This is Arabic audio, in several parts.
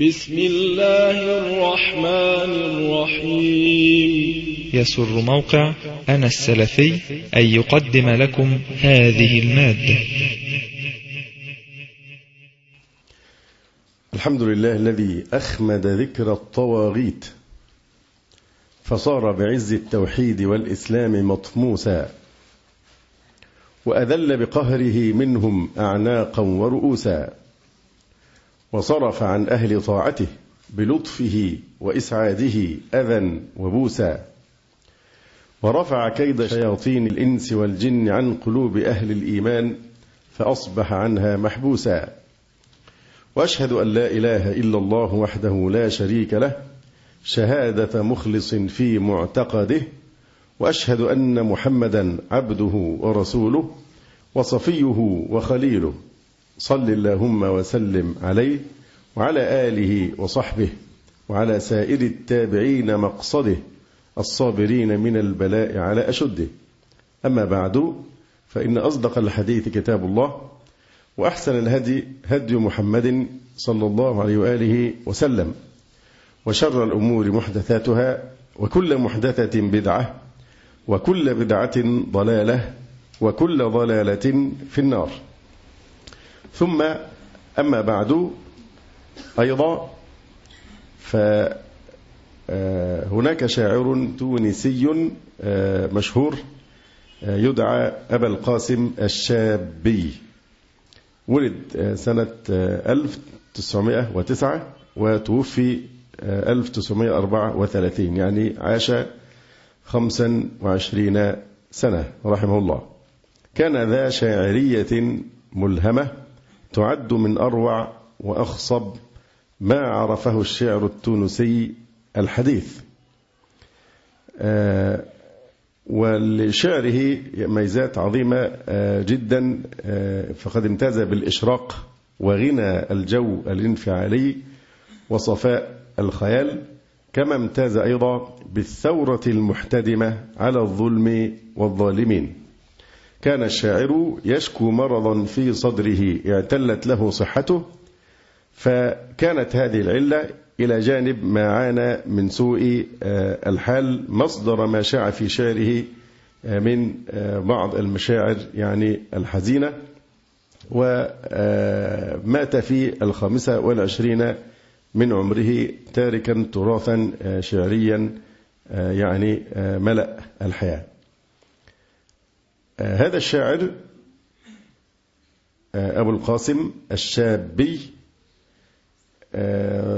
بسم الله الرحمن الرحيم. يسر موقع أنا السلفي أن يقدم لكم هذه المادة. الحمد لله الذي أخمد ذكر الطواغيت فصار بعز التوحيد والإسلام مطموسا وأذل بقهره منهم أعناقا ورؤوسا. وصرف عن أهل طاعته بلطفه وإسعاده أذى وبوسا ورفع كيد شياطين الإنس والجن عن قلوب أهل الإيمان فأصبح عنها محبوسا. وأشهد أن لا إله إلا الله وحده لا شريك له شهادة مخلص في معتقده وأشهد أن محمدا عبده ورسوله وصفيه وخليله. صل اللهم وسلم عليه وعلى آله وصحبه وعلى سائر التابعين مقصده الصابرين من البلاء على أشده. أما بعد فإن أصدق الحديث كتاب الله وأحسن الهدي هدي محمد صلى الله عليه وآله وسلم وشر الأمور محدثاتها وكل محدثة بدعة وكل بدعة ضلالة وكل ضلالة في النار. ثم أما بعد أيضا فهناك شاعر تونسي مشهور يدعى أبا القاسم الشابي. ولد سنة 1909 وتوفي 1934 يعني عاش 25 سنة رحمه الله. كان ذا شاعرية ملهمة. تعد من أروع وأخصب ما عرفه الشعر التونسي الحديث. ولشعره ميزات عظيمة جدا فقد امتاز بالإشراق وغنى الجو الانفعالي وصفاء الخيال كما امتاز أيضا بالثورة المحتدمة على الظلم والظالمين. كان الشاعر يشكو مرضا في صدره اعتلت له صحته فكانت هذه العلة إلى جانب ما عانى من سوء الحال مصدر ما شاع في شعره من بعض المشاعر يعني الحزينة ومات في الخامسة والعشرين من عمره تاركا تراثا شعريا يعني ملأ الحياة. هذا الشاعر أبو القاسم الشابي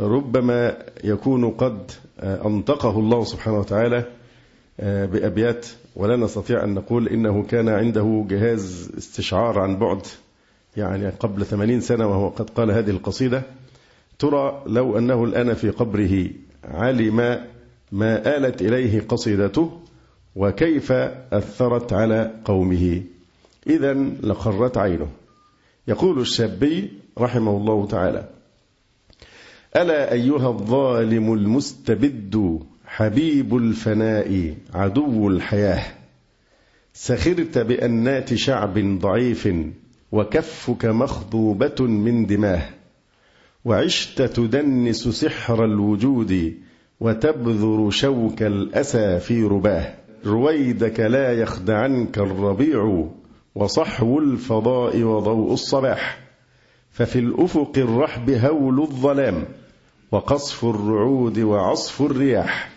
ربما يكون قد أنطقه الله سبحانه وتعالى بأبيات ولا نستطيع أن نقول إنه كان عنده جهاز استشعار عن بعد يعني قبل ثمانين سنة وهو قد قال هذه القصيدة. ترى لو أنه الآن في قبره علم ما آلت إليه قصيدته وكيف أثرت على قومه. إذا لقرت عينه. يقول الشابي رحمه الله تعالى ألا أيها الظالم المستبد حبيب الفناء عدو الحياة؟ سخرت بأنات شعب ضعيف وكفك مخضوبة من دماه. وعشت تدنس سحر الوجود وتبذر شوك الأسى في رباه. رويدك لا يخدعنك الربيع وصحو الفضاء وضوء الصباح. ففي الأفق الرحب هول الظلام وقصف الرعود وعصف الرياح.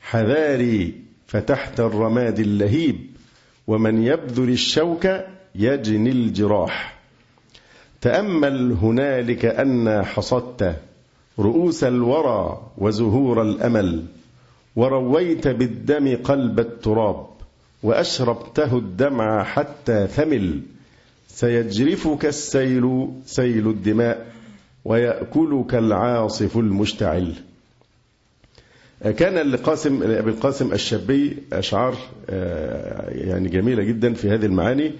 حذاري فتحت الرماد اللهيب ومن يبذر الشوك يجني الجراح. تأمل هنالك أنى حصدت رؤوس الورى وزهور الأمل. ورويت بالدم قلب التراب وأشربته الدمع حتى ثمل. سيجرفك السيل سيل الدماء ويأكلك العاصف المشتعل. كان لقاسم أبي القاسم الشابي أشعار يعني جميلة جدا في هذه المعاني.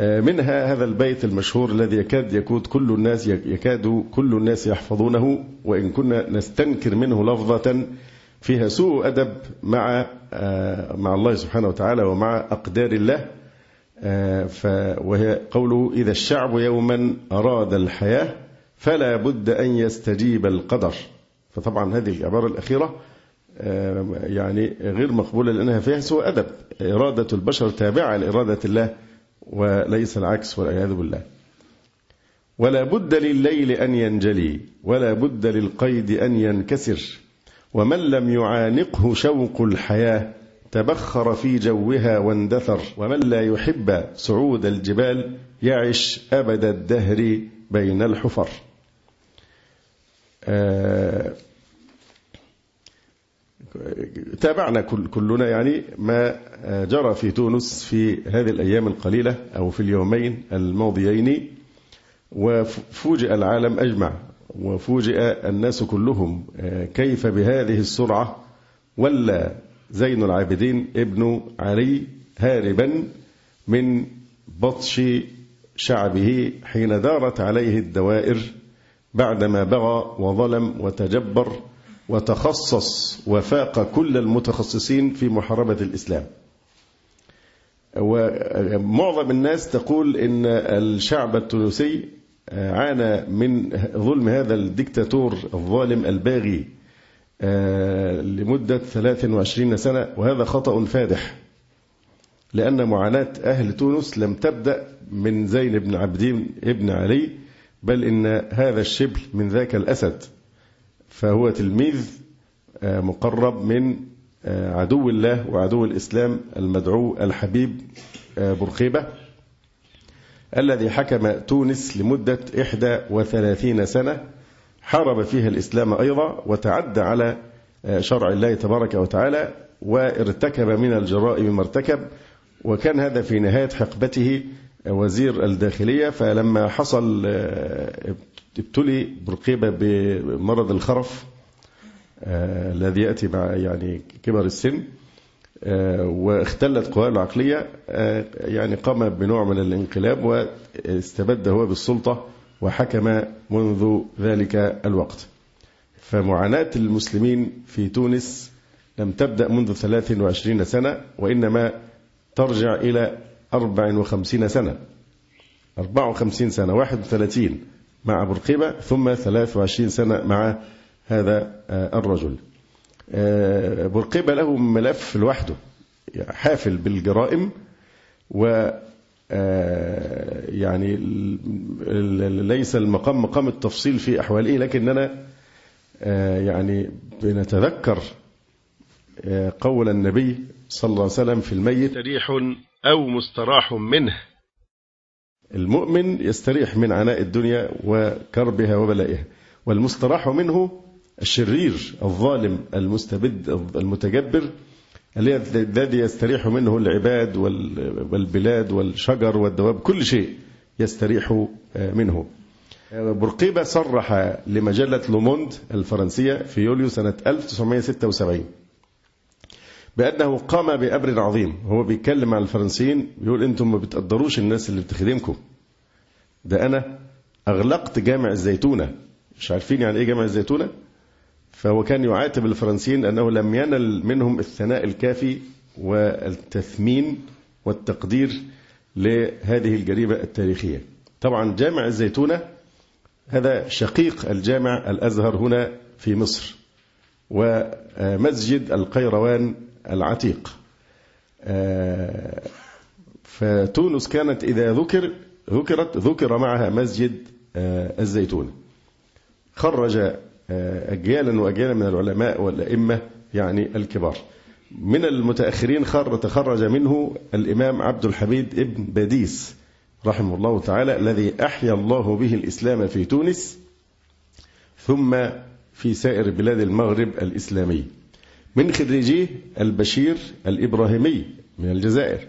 منها هذا البيت المشهور الذي يكاد يكاد كل الناس يكاد كل الناس يحفظونه وإن كنا نستنكر منه لفظة فيها سوء أدب مع مع الله سبحانه وتعالى ومع أقدار الله وهي قوله إذا الشعب يوما أراد الحياة فلا بد أن يستجيب القدر. فطبعا هذه العبارة الأخيرة يعني غير مقبولة لأنها فيها سوء أدب. إرادة البشر تابعة لإرادة الله وليس العكس والعياذ بالله. ولا بد لليل أن ينجلي ولا بد للقيد أن ينكسر. ومن لم يعانقه شوق الحياة تبخر في جوها واندثر ومن لا يحب صعود الجبال يعش أبد الدهر بين الحفر. آه تابعنا كل كلنا يعني ما جرى في تونس في هذه الأيام القليلة أو في اليومين الماضيين وفوجئ العالم أجمع. وفوجئ الناس كلهم كيف بهذه السرعة ولا زين العابدين ابن علي هاربا من بطش شعبه حين دارت عليه الدوائر بعدما بغى وظلم وتجبر وتخصص وفاق كل المتخصصين في محاربة الإسلام. ومعظم الناس تقول إن الشعب التونسي عانى من ظلم هذا الدكتاتور الظالم الباغي لمدة 23 سنة وهذا خطأ فادح لأن معاناة أهل تونس لم تبدأ من زين بن عبدين ابن علي بل إن هذا الشبل من ذاك الأسد فهو تلميذ مقرب من عدو الله وعدو الإسلام المدعو الحبيب برقيبة الذي حكم تونس لمدة 31 سنة حارب فيها الإسلام أيضا وتعدى على شرع الله تبارك وتعالى وارتكب من الجرائم ما ارتكب وكان هذا في نهاية حقبته وزير الداخلية. فلما حصل ابتلي برقيبة بمرض الخرف الذي يأتي مع يعني كبر السن واختلت قواه العقلية يعني قام بنوع من الانقلاب واستبد هو بالسلطة وحكم منذ ذلك الوقت. فمعاناة المسلمين في تونس لم تبدأ منذ 23 سنة وإنما ترجع إلى 54 سنة. 54 سنة 31 مع برقيبة ثم 23 سنة مع هذا الرجل. برقيبة له ملف لوحده حافل بالجرائم و يعني ليس المقام مقام التفصيل في أحواله لكننا يعني بنتذكر قول النبي صلى الله عليه وسلم في الميت مستريح أو مستراح منه. المؤمن يستريح من عناء الدنيا وكربها وبلائها والمستراح منه الشرير الظالم المستبد المتجبر الذي يستريح منه العباد والبلاد والشجر والدواب كل شيء يستريح منه. برقيبة صرح لمجلة لوموند الفرنسية في يوليو سنة 1976 بأنه قام بأمر عظيم. هو بيتكلم عن الفرنسيين بيقول أنتم ما بتقدروش الناس اللي بتخدمكم. ده أنا أغلقت جامع الزيتونة. مش عارفين يعني إيه جامع الزيتونة؟ فهو كان يعاتب الفرنسيين أنه لم ينل منهم الثناء الكافي والتثمين والتقدير لهذه الجريمة التاريخية. طبعا جامع الزيتونة هذا شقيق الجامع الأزهر هنا في مصر ومسجد القيروان العتيق. فتونس كانت إذا ذكر ذكرت ذكر معها مسجد الزيتونة. خرج أجيالا وأجيالا من العلماء والأئمة يعني الكبار. من المتأخرين خر تخرج منه الإمام عبد الحميد ابن باديس رحمه الله تعالى الذي أحيا الله به الإسلام في تونس ثم في سائر بلاد المغرب الإسلامي. من خريجيه البشير الإبراهيمي من الجزائر.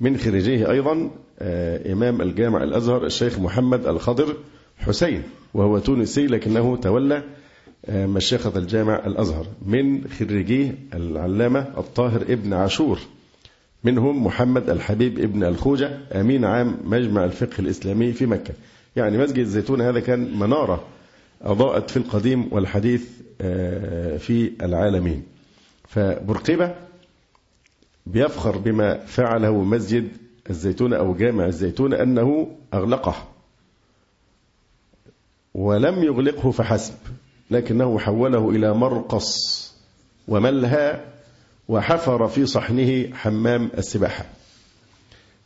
من خريجيه أيضا إمام الجامع الأزهر الشيخ محمد الخضر حسين وهو تونسي لكنه تولى مشيخة الجامع الأزهر من خريجيه العلامة الطاهر ابن عاشور. منهم محمد الحبيب ابن الخوجة أمين عام مجمع الفقه الإسلامي في مكة. يعني مسجد الزيتون هذا كان منارة أضاءت في القديم والحديث في العالمين. فبرقبة بيفخر بما فعله مسجد الزيتون أو جامع الزيتون أنه أغلقه ولم يغلقه فحسب. لكنه حوله إلى مرقص وملهى وحفر في صحنه حمام السباحة.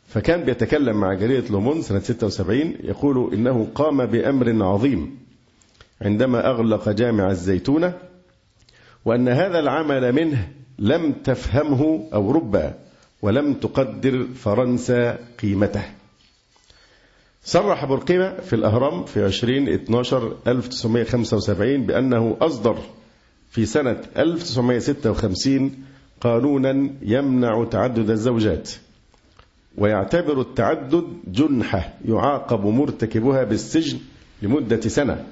فكان بيتكلم مع جريدة لومون سنة 76 يقول إنه قام بأمر عظيم عندما أغلق جامع الزيتونة وأن هذا العمل منه لم تفهمه أو ربما ولم تقدر فرنسا قيمته. صرح بورقيبة في الأهرام في 20 12 1975 بأنه أصدر في سنة 1956 قانونا يمنع تعدد الزوجات ويعتبر التعدد جنحة يعاقب مرتكبها بالسجن لمدة سنة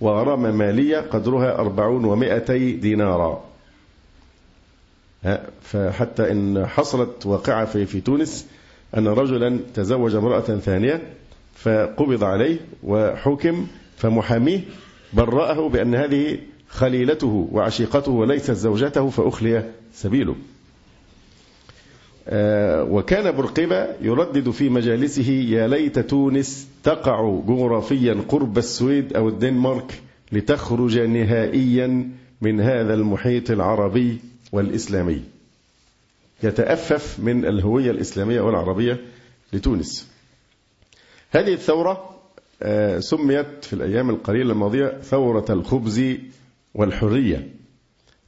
وغرامة مالية قدرها أربعون ومائتي دينارا. فحتى إن حصلت واقعة في, في تونس أن رجلا تزوج امرأة ثانية فقبض عليه وحكم فمحاميه برأه بأن هذه خليلته وعشيقته وليست زوجته فأخلي سبيله. وكان برقبة يردد في مجالسه يا ليت تونس تقع جغرافيا قرب السويد أو الدنمارك لتخرج نهائيا من هذا المحيط العربي والإسلامي. يتأفف من الهوية الإسلامية والعربية لتونس. هذه الثورة سميت في الأيام القليلة الماضية ثورة الخبز والحرية.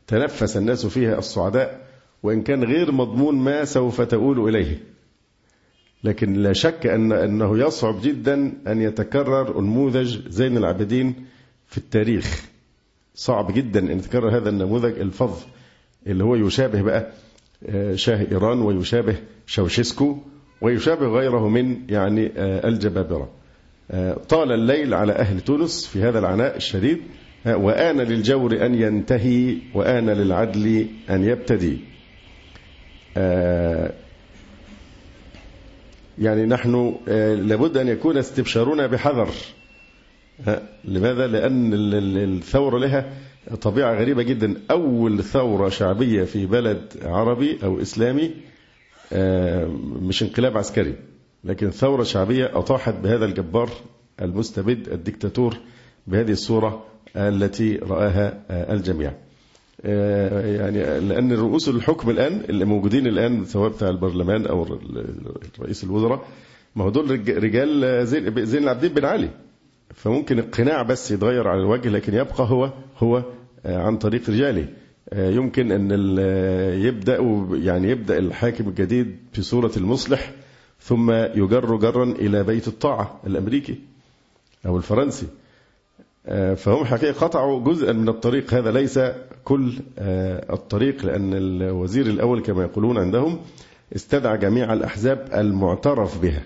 تنفس الناس فيها السعداء وإن كان غير مضمون ما سوف تؤول إليه. لكن لا شك أن أنه يصعب جدا أن يتكرر نموذج زين العابدين في التاريخ. صعب جدا أن يتكرر هذا النموذج الفظ اللي هو يشابه بقى شاه إيران ويشابه شوشيسكو ويشابه غيره من يعني الجبابرة. طال الليل على أهل تونس في هذا العناء الشديد وآن للجور أن ينتهي وآن للعدل أن يبتدي. يعني نحن لابد أن يكون استبشارنا بحذر. لماذا؟ لأن الثورة لها طبيعة غريبة جدا. أول ثورة شعبية في بلد عربي أو إسلامي مش انقلاب عسكري لكن ثورة شعبية أطاحت بهذا الجبار المستبد الدكتاتور بهذه الصورة التي رآها الجميع. يعني لأن رؤوس الحكم الآن اللي موجودين الآن سواء بتاع البرلمان أو رئيس الوزراء ما هو دول رجال زين العابدين بن علي. فممكن القناع بس يتغير على الوجه لكن يبقى هو هو عن طريق رجاله. يمكن أن يبدأ يعني يبدأ الحاكم الجديد في صورة المصلح ثم يجر جرا إلى بيت الطاعة الأمريكي أو الفرنسي. فهم حقيقة قطعوا جزءا من الطريق. هذا ليس كل الطريق لأن الوزير الأول كما يقولون عندهم استدعى جميع الأحزاب المعترف بها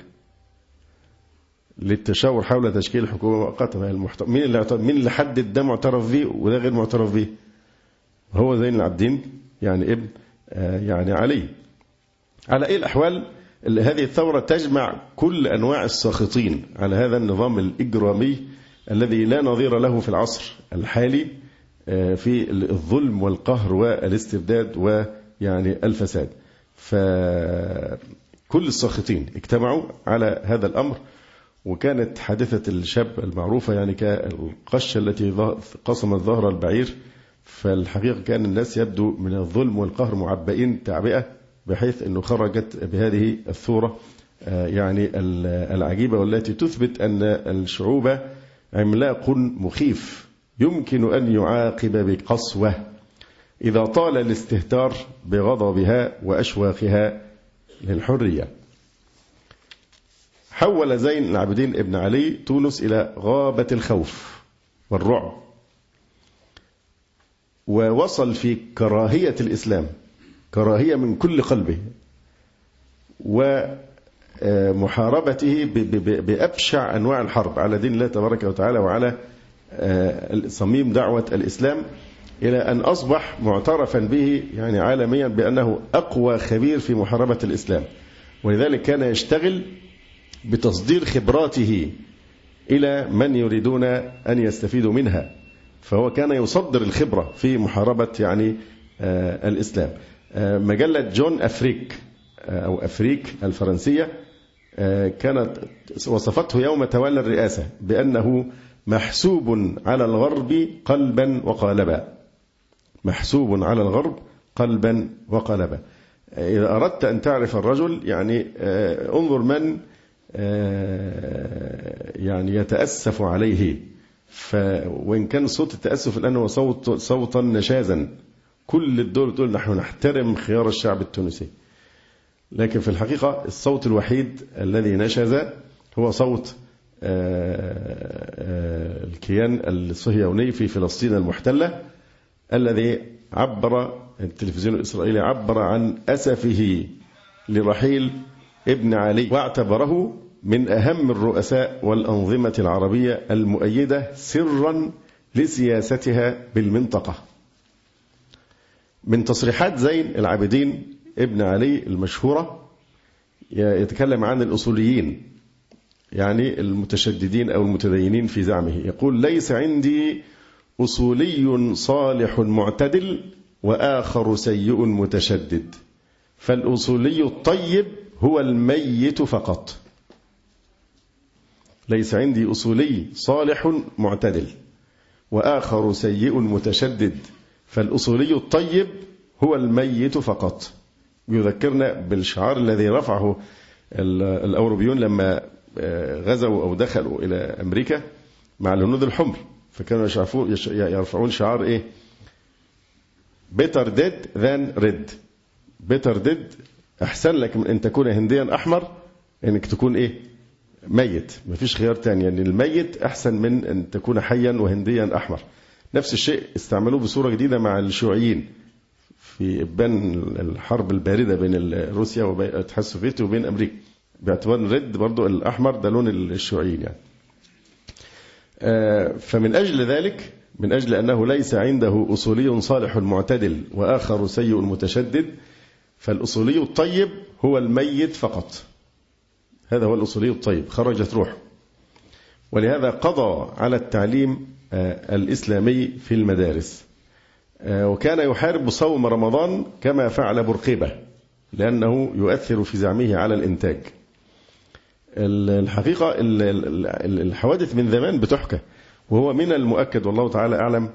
للتشاور حول تشكيل حكومة مؤقتة. مين اللي مين اللي حدد ده معترف به وده غير معترف به هو زين العابدين يعني ابن يعني علي. على أي الأحوال؟ هذه الثورة تجمع كل أنواع الساخطين على هذا النظام الإجرامي الذي لا نظير له في العصر الحالي في الظلم والقهر والاستبداد ويعني الفساد. فكل الساخطين اجتمعوا على هذا الأمر وكانت حادثة الشاب المعروفة يعني كالقشة التي قصمت ظهر البعير فالحقيقة كأن الناس يبدو من الظلم والقهر معبئين تعبئة بحيث أنه خرجت بهذه الثورة يعني العجيبة والتي تثبت أن الشعوب عملاق مخيف يمكن أن يعاقب بقسوة. إذا طال الاستهتار بغضبها وأشواقها للحرية. حول زين العابدين ابن علي تونس إلى غابة الخوف والرعب. ووصل في كراهية الإسلام كراهية من كل قلبه ومحاربته بأبشع أنواع الحرب على دين الله تبارك وتعالى وعلى صميم دعوة الإسلام إلى أن أصبح معترفا به يعني عالميا بأنه أقوى خبير في محاربة الإسلام. ولذلك كان يشتغل بتصدير خبراته إلى من يريدون أن يستفيدوا منها. فهو كان يصدر الخبرة في محاربة يعني الإسلام. مجلة جون أفريك أو أفريك الفرنسية كانت وصفته يوم تولى الرئاسة بأنه محسوب على الغرب قلبا وقالبا. محسوب على الغرب قلبا وقالبا. إذا أردت أن تعرف الرجل يعني آه، انظر من آه، يعني يتأسف عليه. ف وإن كان صوت التأسف الآن هو صوت صوتا نشازا كل الدول تقول نحن نحترم خيار الشعب التونسي. لكن في الحقيقة الصوت الوحيد الذي نشز هو صوت آه، الكيان الصهيوني في فلسطين المحتلة الذي عبر التلفزيون الإسرائيلي عبر عن أسفه لرحيل ابن علي واعتبره من أهم الرؤساء والأنظمة العربية المؤيدة سرا لسياستها بالمنطقة. من تصريحات زين العابدين ابن علي المشهورة يتكلم عن الأصوليين يعني المتشددين أو المتدينين في زعمه. يقول ليس عندي أصولي صالح معتدل وآخر سيء متشدد فالأصولي الطيب هو الميت فقط. ليس عندي أصولي صالح معتدل. وآخر سيء متشدد فالأصولي الطيب هو الميت فقط. يذكرنا بالشعار الذي رفعه الأوروبيون لما آه، غزوا أو دخلوا إلى أمريكا مع الهنود الحمر. فكانوا يرفعون شعار إيه؟ Better dead than red. Better dead أحسن لك من أن تكون هنديا أحمر أنك تكون إيه؟ ميت. مفيش خيار تاني. يعني الميت أحسن من أن تكون حيا وهنديا أحمر. نفس الشيء استعملوه بصورة جديدة مع الشيوعيين. في إبان الحرب الباردة بين روسيا والاتحاد السوفيتي وبين أمريكا. باعتبار الرد برضو الأحمر ده لون الشيوعيين يعني. آه، فمن أجل ذلك من أجل أنه ليس عنده أصولي صالح معتدل وآخر سيء متشدد فالأصولي الطيب هو الميت فقط. هذا هو الأصولي الطيب خرجت روحه ولهذا قضى على التعليم آه، الإسلامي في المدارس. آه، وكان يحارب صوم رمضان كما فعل برقيبة لأنه يؤثر في زعمه على الإنتاج. الحقيقة الحوادث من زمان بتحكى. وهو من المؤكد والله تعالى أعلم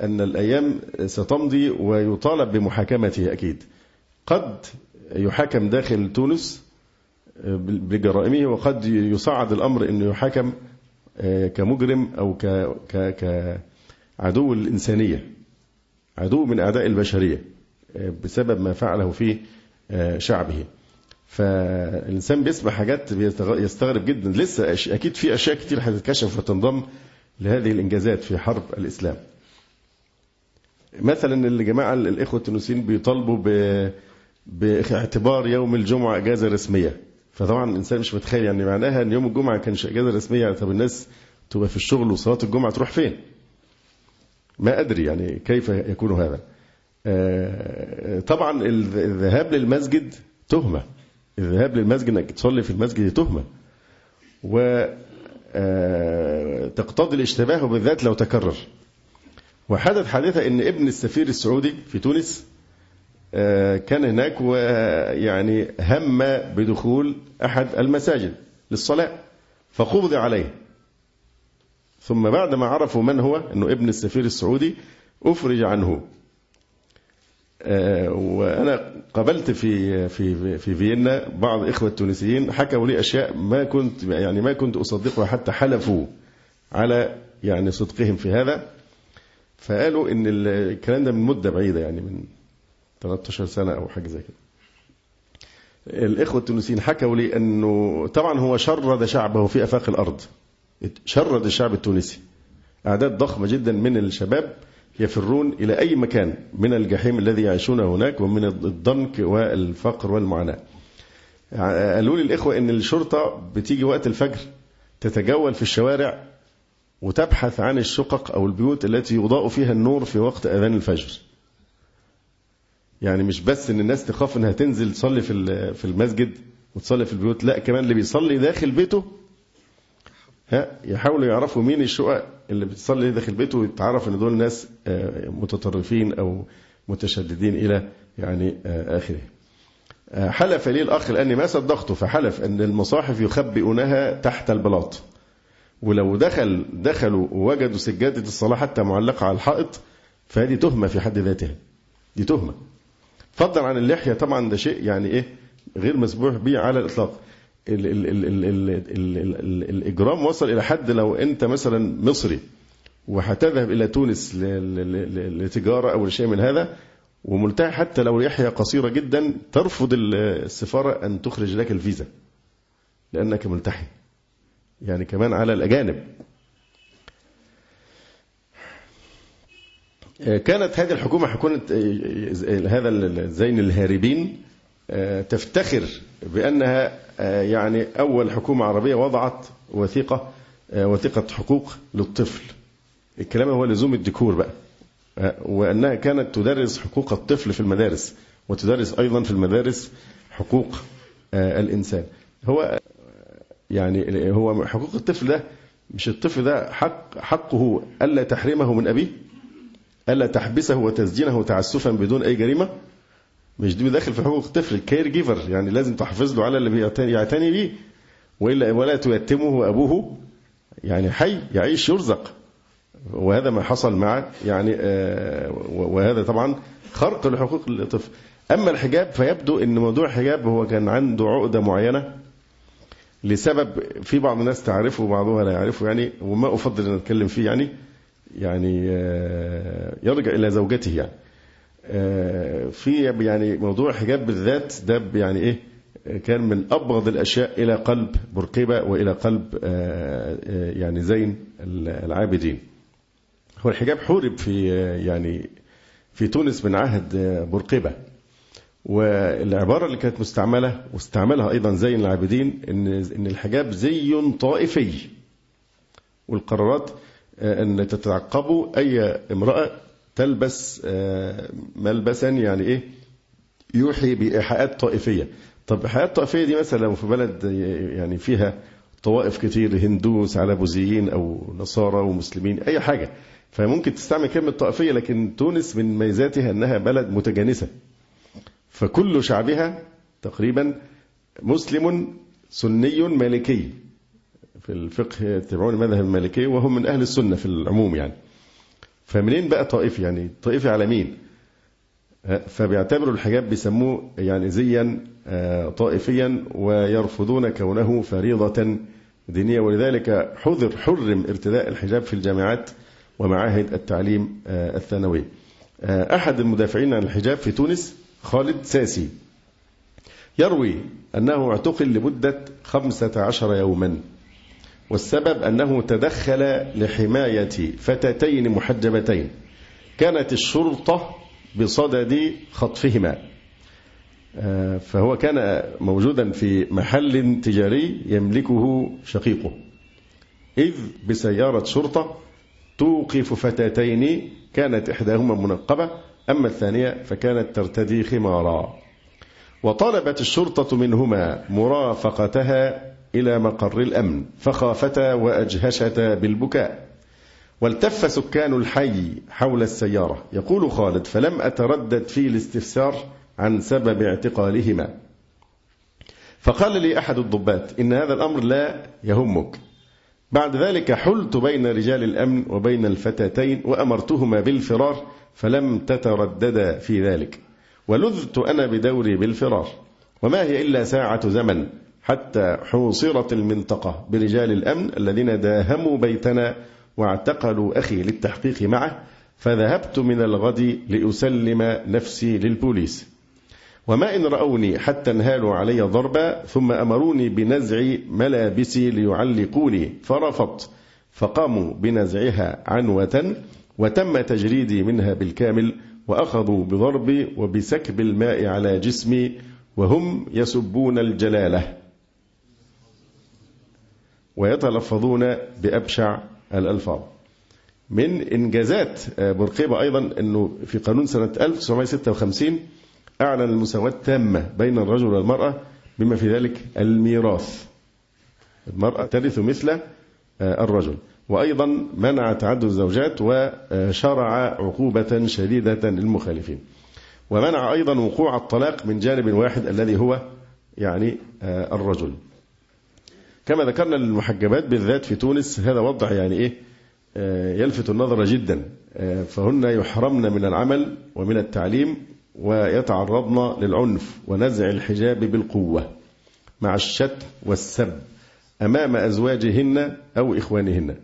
أن الأيام ستمضي ويطالب بمحاكمته أكيد. قد يحاكم داخل تونس بجرائمه وقد يصعد الأمر أنه يحاكم آه، كمجرم أو كعدو الإنسانية عدو من أعداء البشرية آه، بسبب ما فعله في آه، شعبه. فالإنسان بيسمع حاجات يستغرب جدا. لسه أكيد في أشياء كتير هتتكشف وتنضم لهذه الإنجازات في حرب الإسلام. مثلا الجماعة الإخوة التونسيين بيطالبوا باعتبار يوم الجمعة أجازة رسمية. فطبعا الإنسان مش متخيل يعني معناها أن يوم الجمعة كانش أجازة رسمية. يعني طب الناس تبقى في الشغل وصلاة الجمعة تروح فين؟ ما أدري يعني كيف يكون هذا. آه، طبعا الذهاب للمسجد تهمة. الذهاب للمسجد إنك تصلي في المسجد تهمة. و آه، تقتضي الاشتباه بالذات لو تكرر. وحدث حادثة إن ابن السفير السعودي في تونس كان هناك ويعني هم بدخول أحد المساجد للصلاة فقبض عليه. ثم بعد ما عرفوا من هو أنه ابن السفير السعودي أفرج عنه. آه، وأنا قابلت في في في فيينا بعض إخوة التونسيين حكوا لي أشياء ما كنت يعني ما كنت أصدقها حتى حلفوا على يعني صدقهم في هذا. فقالوا إن الكلام ده من مدة بعيدة يعني من 13 سنة أو حاجة زي كده. الإخوة التونسيين حكوا لي أنه طبعا هو شرد شعبه في أفاق الأرض. شرد الشعب التونسي. أعداد ضخمة جدا من الشباب يفرون إلى أي مكان من الجحيم الذي يعيشونه هناك ومن الضنك والفقر والمعاناة. قالوا لي الإخوة أن الشرطة بتيجي وقت الفجر تتجول في الشوارع وتبحث عن الشقق أو البيوت التي يضاء فيها النور في وقت أذان الفجر. يعني مش بس إن الناس تخاف إنها تنزل تصلي في في المسجد وتصلي في البيوت لأ كمان اللي بيصلي داخل بيته ها يحاولوا يعرفوا مين الشقق اللي بتصلي داخل بيته ويتعرف إن دول ناس آه، متطرفين أو متشددين إلى يعني آه، آخره. آه، حلف لي الأخ لأني ما صدقته فحلف إن المصاحف يخبئونها تحت البلاط. ولو دخل دخلوا ووجدوا سجادة الصلاة حتى معلقة على الحائط فهذه تهمة في حد ذاتها دي تهمة فضلا عن اللحية طبعا ده شيء يعني إيه غير مسموح به على الإطلاق ال ال ال ال ال ال ال ال الإجرام وصل إلى حد لو أنت مثلا مصري وهتذهب إلى تونس لتجارة أو لشيء من هذا وملتحي حتى لو لحية قصيرة جدا ترفض ال- السفارة أن تخرج لك الفيزا لأنك ملتحي يعني كمان على الأجانب كانت هذه الحكومة حكومة هذا الزين الهاربين تفتخر بأنها يعني أول حكومة عربية وضعت وثيقة وثيقة حقوق للطفل. الكلام هو لزوم الديكور بقى وأنها كانت تدرس حقوق الطفل في المدارس وتدرس أيضا في المدارس حقوق الإنسان. هو يعني هو حقوق الطفل ده مش الطفل ده حق حقه ألا تحرمه من أبيه؟ ألا تحبسه وتسجينه تعسفا بدون أي جريمة؟ مش دي داخل في حقوق الطفل ال caregiver يعني لازم تحافظ له على اللي يعتني بيه. وإلا ولا تيتمه أبوه. يعني حي يعيش يرزق. وهذا ما حصل مع يعني آه وهذا طبعا خرق لحقوق الطفل. أما الحجاب فيبدو أن موضوع الحجاب هو كان عنده عقدة معينة لسبب في بعض الناس تعرفه وبعضها لا يعرفه. يعني وما أفضل أن أتكلم فيه يعني. يعني يرجع إلى زوجته يعني. في يعني موضوع الحجاب بالذات ده يعني إيه كان من أبغض الأشياء إلى قلب بورقيبة وإلى قلب يعني زين العابدين. هو الحجاب حورب في يعني في تونس من عهد بورقيبة والعبارة اللي كانت مستعملة واستعملها أيضا زين العابدين إن إن الحجاب زي طائفي. والقرارات أن تتعقبوا أي امرأة تلبس ملبسا يعني إيه يوحي بإيحاءات طائفية. طب إيحاءات طائفية دي مثلا لو في بلد يعني فيها طوائف كتير هندوس على بوذيين أو نصارى ومسلمين أي حاجة فممكن تستعمل كلمة طائفية لكن تونس من ميزاتها أنها بلد متجانسة. فكل شعبها تقريبا مسلم سني مالكي في الفقه يتبعون المذهب المالكي وهم من أهل السنة في العموم يعني. فمنين بقى طائفي يعني؟ طائفي على مين؟ فبيعتبروا الحجاب بيسموه يعني زيا طائفيا ويرفضون كونه فريضة دينية. ولذلك حذر حرم ارتداء الحجاب في الجامعات ومعاهد التعليم الثانوي أحد المدافعين عن الحجاب في تونس خالد ساسي. يروي أنه اعتقل لمدة خمسة عشر يوما. والسبب أنه تدخل لحماية فتاتين محجبتين. كانت الشرطة بصدد خطفهما. فهو كان موجودا في محل تجاري يملكه شقيقه. إذ بسيارة شرطة توقف فتاتين كانت إحداهما منقبة أما الثانية فكانت ترتدي خمارا. وطلبت الشرطة منهما مرافقتها إلى مقر الأمن فخافتا وأجهشتا بالبكاء. والتف سكان الحي حول السيارة. يقول خالد فلم أتردد في الاستفسار عن سبب اعتقالهما. فقال لي أحد الضباط إن هذا الأمر لا يهمك. بعد ذلك حلت بين رجال الأمن وبين الفتاتين وأمرتهما بالفرار فلم تترددا في ذلك. ولذت أنا بدوري بالفرار. وما هي إلا ساعة زمن. حتى حوصرت المنطقة برجال الأمن الذين داهموا بيتنا واعتقلوا أخي للتحقيق معه فذهبت من الغد لأسلم نفسي للبوليس. وما إن رأوني حتى انهالوا علي ضربا ثم أمروني بنزع ملابسي ليعلقوني فرفضت. فقاموا بنزعها عنوة وتم تجريدي منها بالكامل وأخذوا بضربي وبسكب الماء على جسمي وهم يسبون الجلالة. ويتلفظون بأبشع الألفاظ. من إنجازات بورقيبة أيضا أنه في قانون سنة 1956 أعلن المساواة التامة بين الرجل والمرأة بما في ذلك الميراث. المرأة ترث مثل الرجل. وأيضا منع تعدد الزوجات وشرع عقوبة شديدة للمخالفين. ومنع أيضا وقوع الطلاق من جانب واحد الذي هو يعني الرجل. كما ذكرنا المحجبات بالذات في تونس هذا وضع يعني إيه؟ آه، يلفت النظر جدا. آه، فهن يحرمن من العمل ومن التعليم ويتعرضن للعنف ونزع الحجاب بالقوة مع الشتم والسب أمام أزواجهن أو إخوانهن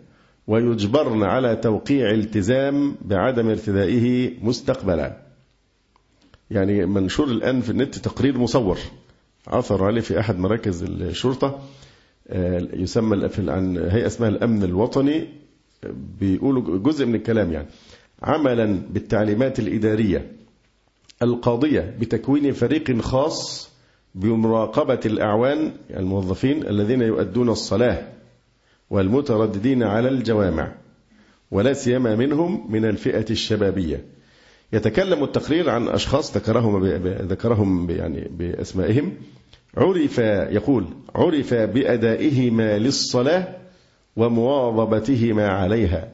ويجبرن على توقيع التزام بعدم ارتدائه مستقبلا. يعني منشور الآن في النت تقرير مصور. عثر عليه في أحد مراكز الشرطة. يسمى في عن هيئة اسمها الأمن الوطني بيقولوا جزء من الكلام يعني. عملا بالتعليمات الإدارية القاضية بتكوين فريق خاص بمراقبة الأعوان الموظفين الذين يؤدون الصلاة والمترددين على الجوامع ولا سيما منهم من الفئة الشبابية. يتكلم التقرير عن أشخاص ذكرهم ذكرهم يعني بأسمائهم. عرف يقول عرف بأدائهما للصلاة ومواظبتهما عليها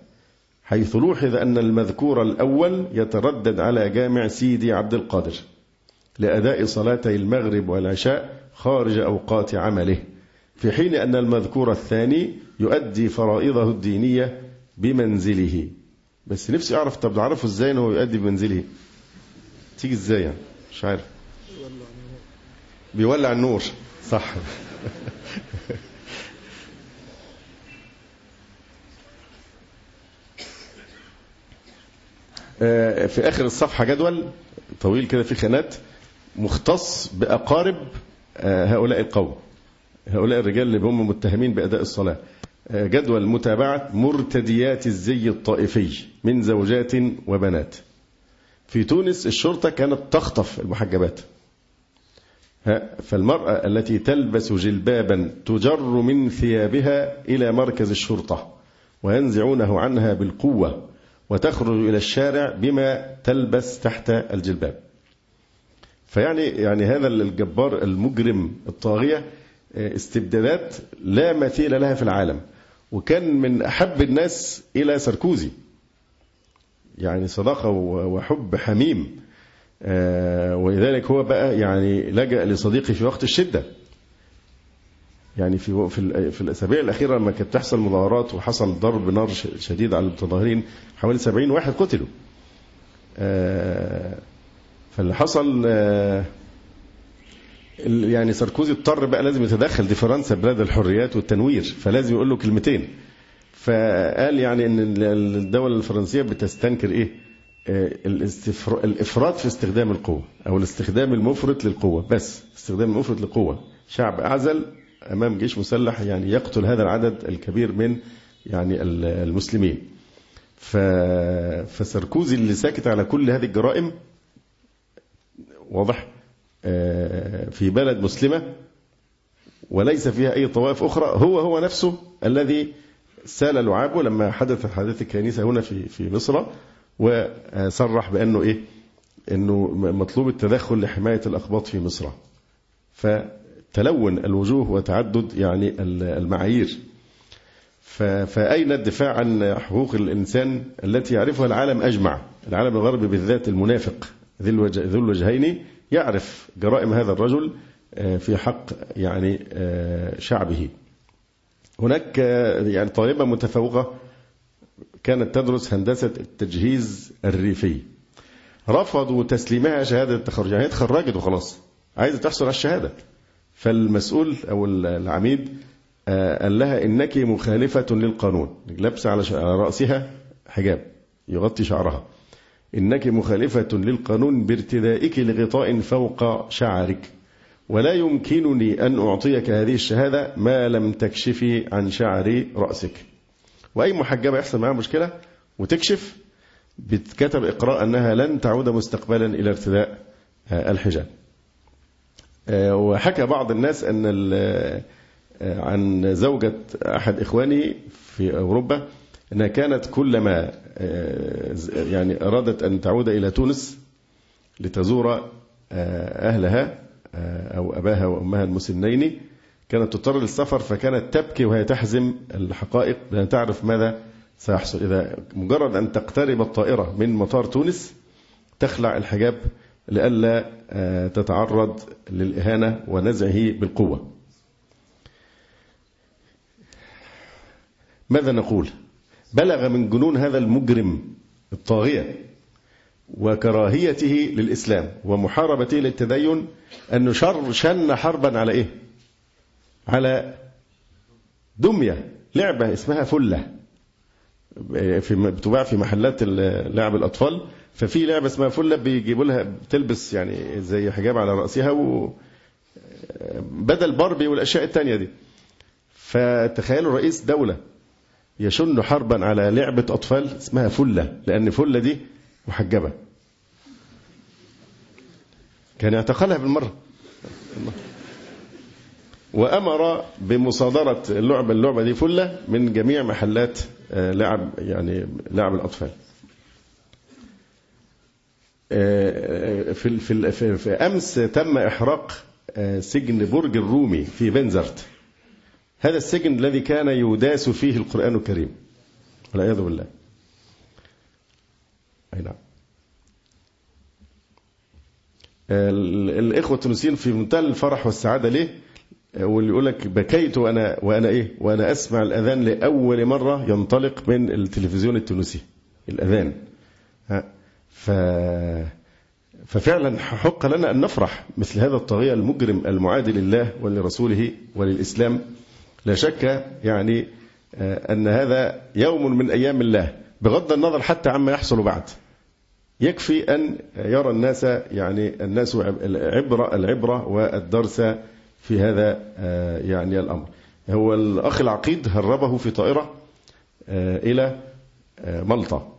حيث لوحظ أن المذكور الأول يتردد على جامع سيدي عبد القادر لأداء صلاتي المغرب والعشاء خارج أوقات عمله في حين أن المذكور الثاني يؤدي فرائضه الدينية بمنزله. بس نفسي أعرف طب أعرفه إزاي أنه يؤدي بمنزله؟ تيجي إزاي يعني؟ مش عارف. بيولع النور. صح. آه، في آخر الصفحة جدول طويل كده في خانات مختص بأقارب آه، هؤلاء القوم هؤلاء الرجال اللي هم متهمين بأداء الصلاة. آه، جدول متابعة مرتديات الزي الطائفي من زوجات وبنات. في تونس الشرطة كانت تخطف المحجبات. فالمرأة التي تلبس جلبابا تجر من ثيابها إلى مركز الشرطة وينزعونه عنها بالقوة وتخرج إلى الشارع بما تلبس تحت الجلباب. فيعني يعني هذا الجبار المجرم الطاغية استبدادات لا مثيل لها في العالم وكان من أحب الناس إلى ساركوزي. يعني صداقة وحب حميم. آه، ولذلك هو بقى يعني لجأ لصديقه في وقت الشدة يعني في في في الأسابيع الأخيرة لما كانت تحصل مظاهرات وحصل ضرب نار شديد على المتظاهرين حوالي 70 واحد قتلوا. آه، فاللي حصل آه، يعني ساركوزي اضطر بقى لازم يتدخل دي فرنسا بلاد الحريات والتنوير فلازم يقول له كلمتين. فقال يعني إن الدولة الفرنسية بتستنكر إيه؟ الإفراط في استخدام القوة أو الاستخدام المفرط للقوة بس استخدام المفرط للقوة. شعب أعزل أمام جيش مسلح يعني يقتل هذا العدد الكبير من يعني المسلمين. فسركوزي اللي ساكت على كل هذه الجرائم واضح آه، في بلد مسلمة وليس فيها أي طوائف أخرى هو هو نفسه الذي سال لعابه لما حدث حادثة الكنيسة هنا في في مصر وصرح بأنه إيه؟ أنه مطلوب التدخل لحماية الأقباط في مصر. فتلون الوجوه وتعدد يعني المعايير. فأين الدفاع عن حقوق الإنسان التي يعرفها العالم أجمع؟ العالم الغربي بالذات المنافق ذو الوجهين يعرف جرائم هذا الرجل آه، في حق يعني آه، شعبه. هناك آه، يعني طالبة متفوقة كانت تدرس هندسة التجهيز الريفي. رفضوا تسليمها شهادة التخرج. يعني هي اتخرجت وخلاص. عايزة تحصل على الشهادة. فالمسؤول أو العميد آه، قال لها إنك مخالفة للقانون. لابسة على رأسها حجاب. يغطي شعرها. إنك مخالفة للقانون بارتدائك لغطاء فوق شعرك. ولا يمكنني أن أعطيك هذه الشهادة ما لم تكشفي عن شعر رأسك. وأي محجبة يحصل معها مشكلة وتكشف بتكتب إقراء أنها لن تعود مستقبلا إلى ارتداء آه، الحجاب. آه، وحكى بعض الناس أن آه، عن زوجة أحد إخوانه في أوروبا أنها كانت كلما يعني أرادت أن تعود إلى تونس لتزور أهلها أو أباها وأمها المسنين. كانت تضطر للسفر فكانت تبكي وهي تحزم الحقائق. لأن تعرف ماذا سيحصل. إذا مجرد أن تقترب الطائرة من مطار تونس تخلع الحجاب لئلا آه، تتعرض للإهانة ونزعه بالقوة. ماذا نقول؟ بلغ من جنون هذا المجرم الطاغية وكراهيته للإسلام ومحاربته للتدين أنه شر شن حربا على إيه؟ على دمية لعبة اسمها فلة. في بتباع في محلات لعب الأطفال. ففي لعبة اسمها فلة بيجيبوا لها بتلبس يعني زي حجاب على رأسها و بدل باربي والأشياء التانية دي. فتخيلوا رئيس دولة يشن حربا على لعبة أطفال اسمها فلة لأن فلة دي محجبة. كان اعتقلها بالمرة. وأمر بمصادرة اللعبة اللعبة دي فلة من جميع محلات لعب يعني لعب الأطفال. في في في, في أمس تم إحراق سجن برج الرومي في بنزرت. هذا السجن الذي كان يداس فيه القرآن الكريم. والعياذ بالله. أي نعم. الإخوة التونسيين في منتهى الفرح والسعادة ليه واللي يقول لك بكيت وأنا وأنا إيه؟ وأنا أسمع الأذان لأول مرة ينطلق من التلفزيون التونسي الأذان. ف ففعلا حق لنا أن نفرح مثل هذا الطاغية المجرم المعادي لله ولرسوله وللإسلام. لا شك يعني أن هذا يوم من أيام الله بغض النظر حتى عما يحصل بعد. يكفي أن يرى الناس يعني الناس عبرة العبرة والدرس في هذا يعني الأمر. هو الأخ العقيد هربه في طائرة إلى مالطا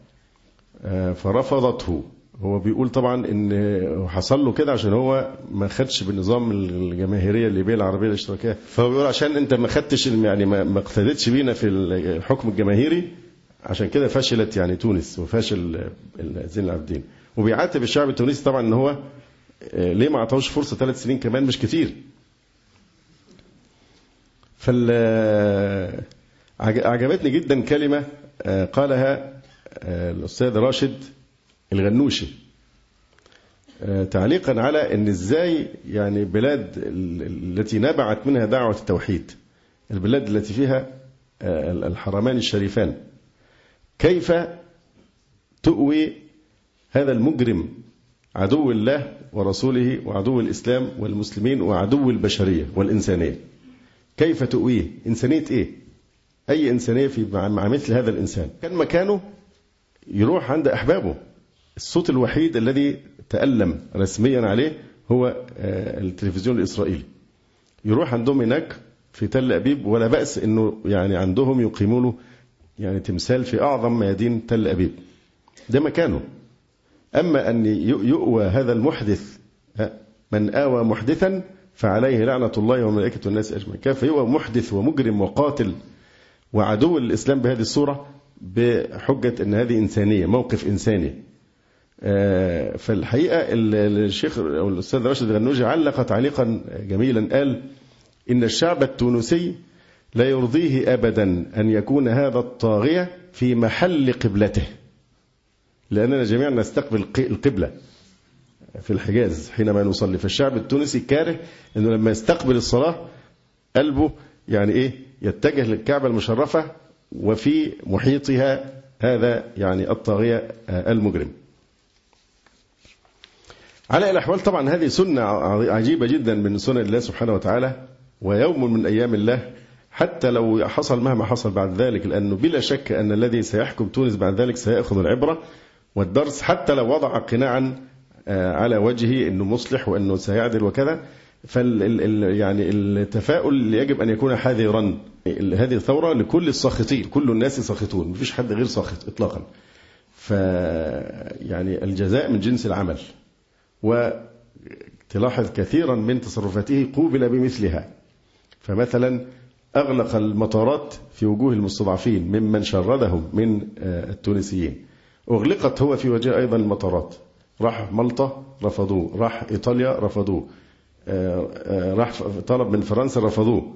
فرفضته. هو بيقول طبعا إن حصل له كده عشان هو ما خدش بالنظام الجماهيرية الليبيه العربية الاشتراكية. فهو بيقول عشان أنت ما خدتش يعني ما اقتدتش بينا في الحكم الجماهيري عشان كده فشلت يعني تونس وفشل زين العابدين. وبيعاتب الشعب التونسي طبعا إن هو ليه ما أعطاهوش فرصة ثلاث سنين كمان؟ مش كتير. فال عجبتني جدا كلمة قالها الأستاذ راشد الغنوشي. تعليقا على أن إزاي يعني بلاد التي نبعت منها دعوة التوحيد البلاد التي فيها الحرمان الشريفان كيف تؤوي هذا المجرم عدو الله ورسوله وعدو الإسلام والمسلمين وعدو البشرية والإنسانية؟ كيف تؤويه؟ إنسانية إيه؟ أي إنسانية في مع مثل هذا الإنسان؟ كان مكانه يروح عند أحبابه. الصوت الوحيد الذي تألم رسميا عليه هو التلفزيون الإسرائيلي. يروح عندهم هناك في تل أبيب ولا بأس أنه يعني عندهم يقيموا له يعني تمثال في أعظم ميادين تل أبيب. ده مكانه. أما أن يؤوى هذا المحدث من آوى محدثا فعليه لعنة الله وملائكة الناس أجمعين. كيف؟ يؤوى محدث ومجرم وقاتل. وعدو الإسلام بهذه الصورة بحجة أن هذه إنسانية موقف إنساني. فالحقيقة الشيخ أو الأستاذ راشد الغنوجي علق تعليقا جميلا قال إن الشعب التونسي لا يرضيه أبدا أن يكون هذا الطاغية في محل قبلته. لأننا جميعا نستقبل القبلة. في الحجاز حينما نصلي فالشعب التونسي كاره أنه لما يستقبل الصلاة قلبه يعني إيه؟ يتجه للكعبة المشرفة وفي محيطها هذا يعني الطاغية المجرم. على الأحوال طبعا هذه سنة عجيبة جدا من سنن الله سبحانه وتعالى ويوم من أيام الله. حتى لو حصل مهما حصل بعد ذلك لأنه بلا شك أن الذي سيحكم تونس بعد ذلك سيأخذ العبرة والدرس حتى لو وضع قناعا على وجهه أنه مصلح وأنه سيعدل وكذا. فال يعني التفاؤل يجب أن يكون حذرا. هذه الثورة لكل الساخطين كل الناس ساخطون مفيش حد غير ساخط إطلاقا. ف يعني الجزاء من جنس العمل. وتلاحظ كثيرا من تصرفاته قوبل بمثلها. فمثلا أغلق المطارات في وجوه المستضعفين ممن شردهم من التونسيين. أغلقت هو في وجه أيضا المطارات. راح مالطا رفضوه. راح إيطاليا رفضوه. راح طلب من فرنسا رفضوه.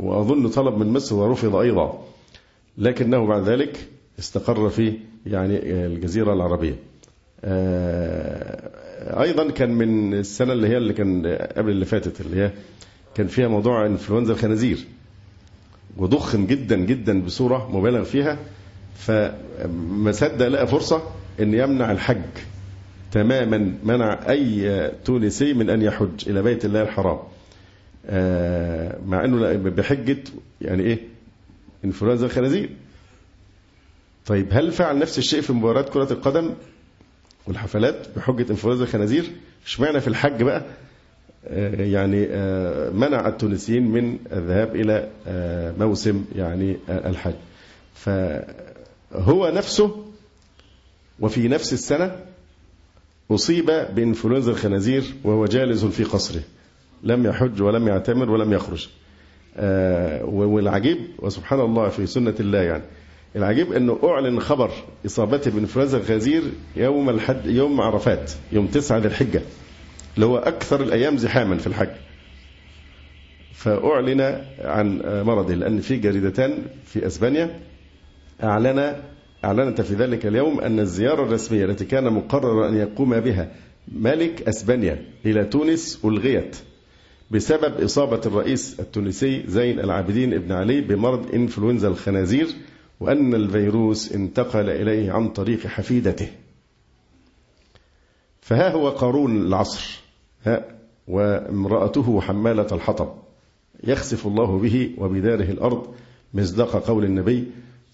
وأظن طلب من مصر ورفض أيضا. لكنه بعد ذلك استقر في يعني الجزيرة العربية. أيضا كان من السنة اللي هي اللي كان قبل اللي فاتت اللي هي كان فيها موضوع إنفلونزا الخنازير. وضخم جدا جدا بصورة مبالغ فيها. فما صدق لقى فرصة أن يمنع الحج تماما منع أي تونسي من أن يحج إلى بيت الله الحرام. مع أنه بحجة يعني إيه؟ إنفلونزا الخنازير. طيب هل فعل نفس الشيء في مباريات كرة القدم والحفلات بحجة إنفلونزا الخنازير؟ اشمعنى في الحج بقى؟ يعني منع التونسيين من الذهاب إلى موسم يعني الحج. فهو نفسه وفي نفس السنة أصيب بإنفلونزا الخنازير وهو جالس في قصره. لم يحج ولم يعتمر ولم يخرج. والعجيب وسبحان الله في سنة الله يعني. العجيب أنه أعلن خبر إصابته بإنفلونزا الخنازير يوم الحج يوم عرفات يوم 9 ذي الحجة اللي هو أكثر الأيام زحاما في الحج. فأعلن عن مرضه لأن في جريدتان في أسبانيا أعلن أعلنت في ذلك اليوم أن الزيارة الرسمية التي كان مقرر أن يقوم بها ملك أسبانيا إلى تونس ألغيت بسبب إصابة الرئيس التونسي زين العابدين ابن علي بمرض إنفلونزا الخنازير وأن الفيروس انتقل إليه عن طريق حفيدته. فها هو قارون العصر ها وامرأته حمالة الحطب. يخسف الله به وبداره الأرض مصداق قول النبي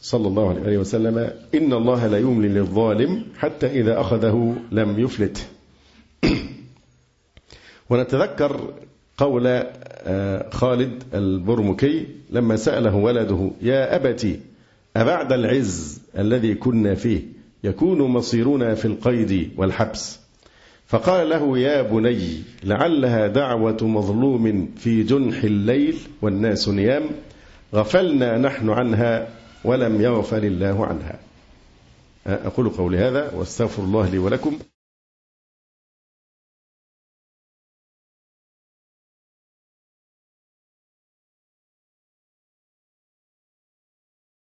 صلى الله عليه وسلم إن الله لا يملي للظالم حتى إذا أخذه لم يفلت. ونتذكر قول خالد البرمكي لما سأله ولده يا أبتي أبعد العز الذي كنا فيه يكون مصيرنا في القيد والحبس؟ فقال له يا بني لعلها دعوة مظلوم في جنح الليل والناس نيام غفلنا نحن عنها ولم يغفل الله عنها. أقول قولي هذا واستغفر الله لي ولكم.